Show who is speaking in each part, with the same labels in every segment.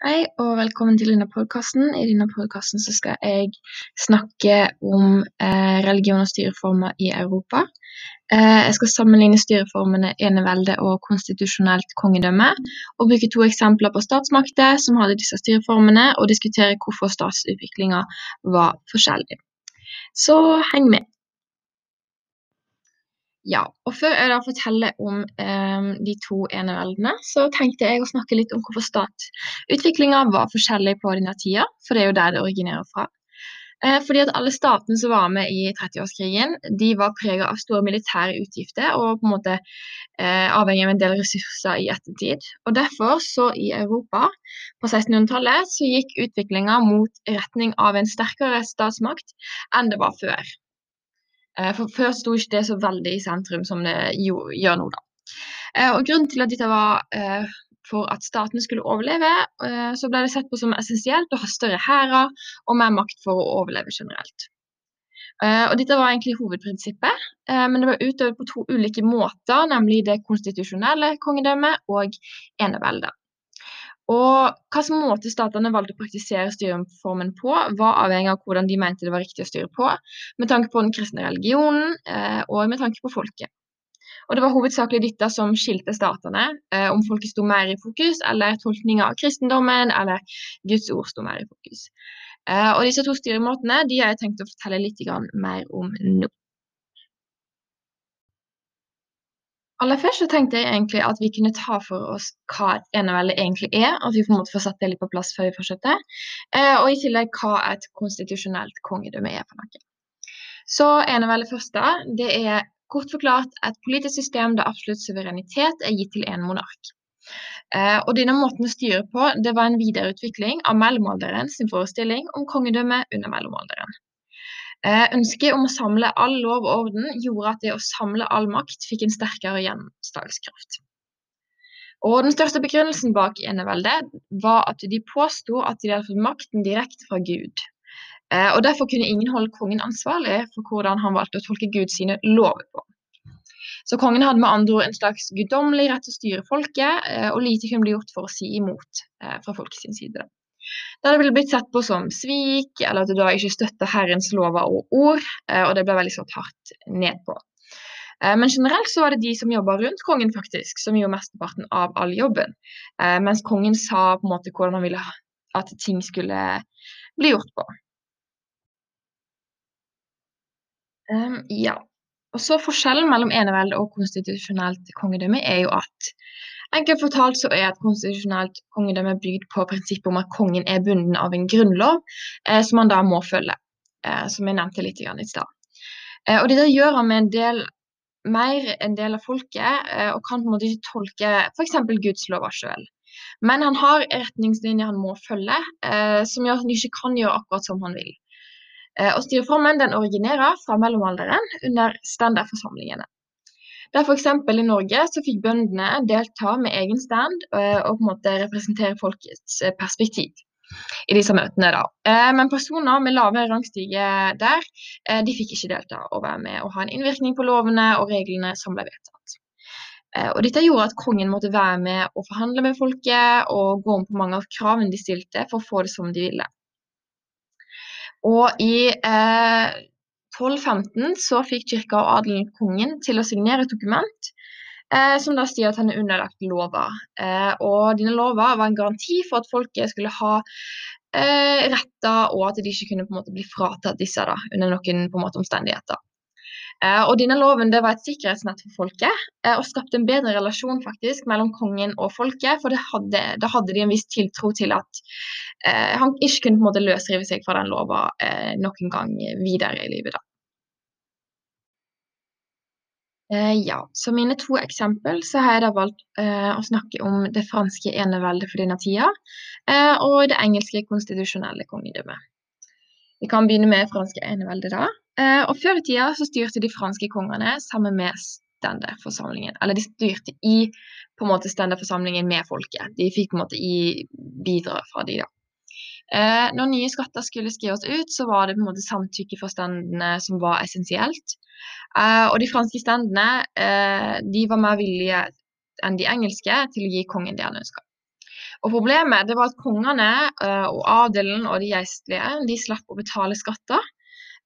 Speaker 1: Hei og velkommen til denne podkasten. I denne podkasten skal jeg snakke om eh, religion og styreformer i Europa. Eh, jeg skal sammenligne styreformene enevelde og konstitusjonelt kongedømme, og bruke to eksempler på statsmakter som hadde disse styreformene, og diskutere hvorfor statsutviklinga var forskjellig. Så heng med. Ja, og før jeg da forteller om eh, de to eneveldene, så tenkte jeg å snakke litt om hvorfor statsutviklinga var forskjellig på denne tida, for det er jo der det originerer fra. Eh, fordi at alle statene som var med i 30-årskrigen, de var prega av store militære utgifter og på en måte eh, avhengig av en del ressurser i ettertid. Og derfor, så i Europa på 1600-tallet, så gikk utviklinga mot retning av en sterkere statsmakt enn det var før. Eh, for før sto ikke det så veldig i sentrum som det gjør nå, da. Eh, og grunnen til at dette var eh, for at statene skulle overleve, så ble det sett på som essensielt å ha større hærer og mer makt for å overleve generelt. Og dette var egentlig hovedprinsippet, men det var utøvd på to ulike måter, nemlig det konstitusjonelle kongedømmet og eneveldet. Og hva som måte statene valgte å praktisere styreformen på, var avhengig av hvordan de mente det var riktig å styre på, med tanke på den kristne religionen eh, og med tanke på folket. Og Det var hovedsakelig dette som skilte statene, eh, om folket sto mer i fokus, eller tolkninga av kristendommen, eller Guds ord sto mer i fokus. Eh, og Disse to styremåtene de har jeg tenkt å fortelle litt mer om nå. Aller først så tenkte jeg egentlig at vi kunne ta for oss hva et enevelde egentlig er. At vi på en måte får satt det litt på plass før vi fortsetter. Eh, og i tillegg hva et konstitusjonelt kongedømme er for noe. Så eneveldet da. Det er kort forklart et politisk system der absolutt suverenitet er gitt til én monark. Eh, og denne måten å styre på det var en videreutvikling av mellomalderen sin forestilling om kongedømme under mellomalderen. Eh, ønsket om å samle all lov og orden gjorde at det å samle all makt fikk en sterkere gjennomslagskraft. Og Den største begrunnelsen bak eneveldet var at de påsto at de hadde fått makten direkte fra Gud. Eh, og Derfor kunne ingen holde kongen ansvarlig for hvordan han valgte å tolke Guds lover på. Så kongen hadde med andre ord en slags guddommelig rett til å styre folket, eh, og lite kunne bli gjort for å si imot fra folkets side. Det ville blitt sett på som svik, eller at du da ikke støtter Herrens lover og ord, eh, og det ble veldig slått hardt ned på. Eh, men generelt så var det de som jobba rundt kongen, faktisk, som gjorde mesteparten av all jobben. Eh, mens kongen sa på en måte hvordan han ville at ting skulle bli gjort på. Um, ja. Og så Forskjellen mellom enevelde og konstitusjonelt kongedømme er jo at Enkelt fortalt så er et konstitusjonelt kongedømme bygd på prinsippet om at kongen er bunden av en grunnlov eh, som han da må følge, eh, som jeg nevnte litt i stad. Eh, og Dette gjør han med en del mer en del av folket, eh, og kan på en måte ikke tolke f.eks. Guds lover sjøl. Men han har retningslinjer han må følge, eh, som gjør at han ikke kan gjøre akkurat som han vil. Eh, og Styreformen den originerer fra mellomalderen under standardforsamlingene. Der f.eks. i Norge så fikk bøndene delta med egen stand eh, og på en måte representere folkets eh, perspektiv i disse møtene. da. Eh, men personer med lave rangstige der, de fikk ikke delta og være med og ha en innvirkning på lovene og reglene som ble vedtatt. Og Dette gjorde at kongen måtte være med og forhandle med folket og gå om på mange av kravene de stilte for å få det som de ville. Og i eh, 1215 så fikk kirka og adelen kongen til å signere et dokument eh, som da sier at han er underlagt lover. Eh, og dine lover var en garanti for at folket skulle ha eh, retter, og at de ikke kunne på en måte bli fratatt disse da, under noen på en måte omstendigheter. Eh, og denne loven var et sikkerhetsnett for folket, eh, og skapte en bedre relasjon faktisk mellom kongen og folket. For hadde, da hadde de en viss tiltro til at eh, han ikke kunne på en måte løsrive seg fra den lova eh, noen gang videre i livet. da. Eh, ja, så mine to eksempel så har jeg da valgt eh, å snakke om det franske eneveldet for denne tida, eh, og det engelske konstitusjonelle kongedømmet. Vi kan begynne med franske eneveldet da. Eh, og Før i tida så styrte de franske kongene sammen med stenderforsamlingen. Eller de styrte i på en måte stenderforsamlingen med folket. De fikk på en måte i bidrag fra de da. Eh, når nye skatter skulle skrives ut, så var det på en måte samtykke fra standene som var essensielt. Eh, og de franske standene eh, de var mer villige enn de engelske til å gi kongen det han ønska. Og Problemet det var at kongene eh, og adelen og de geistlige de slapp å betale skatter.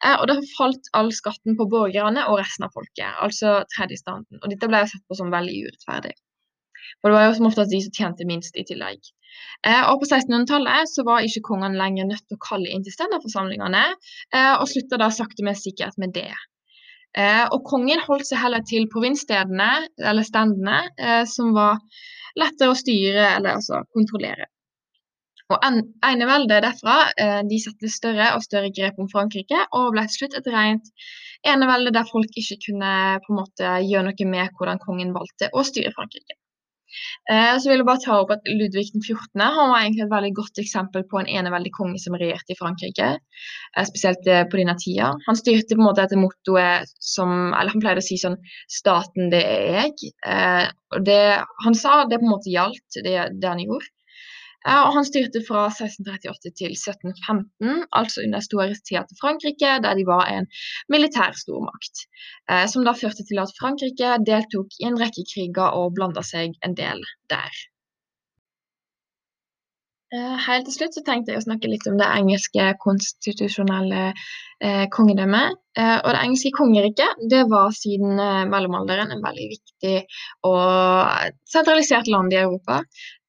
Speaker 1: Eh, og da falt all skatten på borgerne og resten av folket, altså tredjestanden. Og dette ble sett på som veldig urettferdig. For det var jo som oftest de som tjente minst i tillegg. Eh, og På 1600-tallet så var ikke kongene lenger nødt til å kalle inn til ständerforsamlingene, eh, og slutta da sakte, men sikkert med det. Eh, og kongen holdt seg heller til provinsstedene, eller standene, eh, som var lettere å styre eller altså kontrollere. Og Eneveldet derfra eh, de satte større og større grep om Frankrike, og ble til slutt et rent enevelde der folk ikke kunne på en måte gjøre noe med hvordan kongen valgte å styre Frankrike. Eh, så vil jeg bare ta opp at Ludvig 14. han var egentlig et veldig godt eksempel på en eneveldig konge som regjerte i Frankrike. Eh, spesielt eh, på denne tida. Han styrte på en måte etter mottoet som Eller han pleide å si sånn 'Staten, det er jeg'. Eh, det han sa, det på en måte gjaldt, det, det han gjorde. Og han styrte fra 1638 til 1715, altså under storhetstida til Frankrike, der de var en militær stormakt. Eh, som da førte til at Frankrike deltok i en rekke kriger og blanda seg en del der. Eh, helt til slutt så tenkte jeg å snakke litt om det engelske konstitusjonelle eh, kongedømmet. Eh, og det engelske kongeriket det var siden eh, mellomalderen en veldig viktig og sentralisert land i Europa.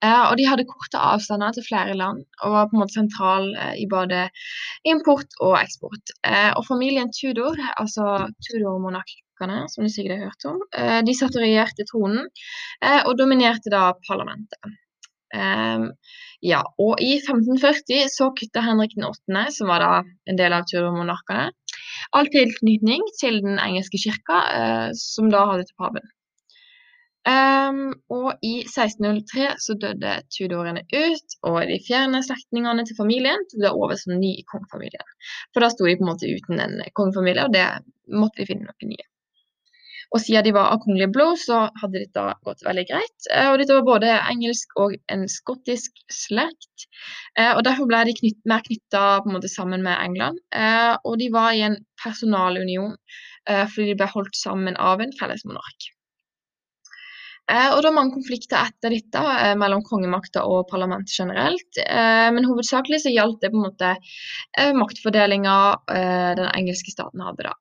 Speaker 1: Eh, og de hadde korte avstander til flere land og var på en måte sentral eh, i både import og eksport. og familien Tudor, altså Tudor-monark som du sikkert har hørt om, de satt og regjerte tronen og dominerte da parlamentet. Um, ja, og i 1540 så kutta Henrik 8., som var da en del av Tudor-monarkene, all tilknytning til den engelske kirka, uh, som da hadde til paven. Um, og i 1603 så døde Tudorene ut, og de fjerne slektningene til familien da over som ny i. For da sto de på en måte uten en kongefamilie, og det måtte de finne noen nye. Og siden de var av kongelig blod, så hadde dette gått veldig greit. Eh, og dette var både engelsk og en skottisk slekt. Eh, og derfor ble de knytt, mer knytta sammen med England. Eh, og de var i en personalunion fordi de ble holdt sammen av en felles monark. Og det var mange konflikter etter dette mellom kongemakta og parlamentet generelt. Men hovedsakelig så gjaldt det på en måte maktfordelinga den engelske staten hadde. da.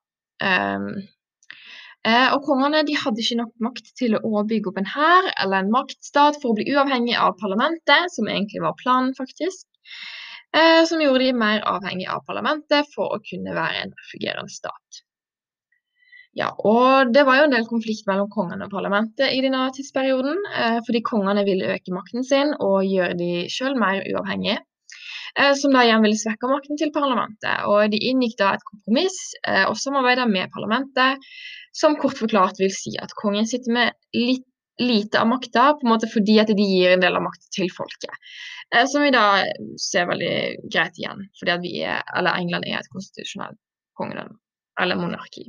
Speaker 1: Eh, og kongene de hadde ikke nok makt til å bygge opp en hær eller en maktstat for å bli uavhengig av parlamentet, som egentlig var planen, faktisk. Eh, som gjorde de mer avhengig av parlamentet for å kunne være en fungerende stat. Ja, og Det var jo en del konflikt mellom kongene og parlamentet i denne tidsperioden, eh, fordi kongene ville øke makten sin og gjøre de selv mer uavhengige. Som da igjen ville svekke makten til parlamentet. Og De inngikk da et kompromiss og samarbeidet med parlamentet som kort forklart vil si at kongen sitter med litt lite av makta, på en måte fordi at de gir en del av makta til folket. Eh, som vi da ser veldig greit igjen, fordi at vi er, eller England er et konstitusjonelt kongedømme, eller monarki,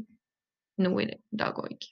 Speaker 1: nå i dag òg.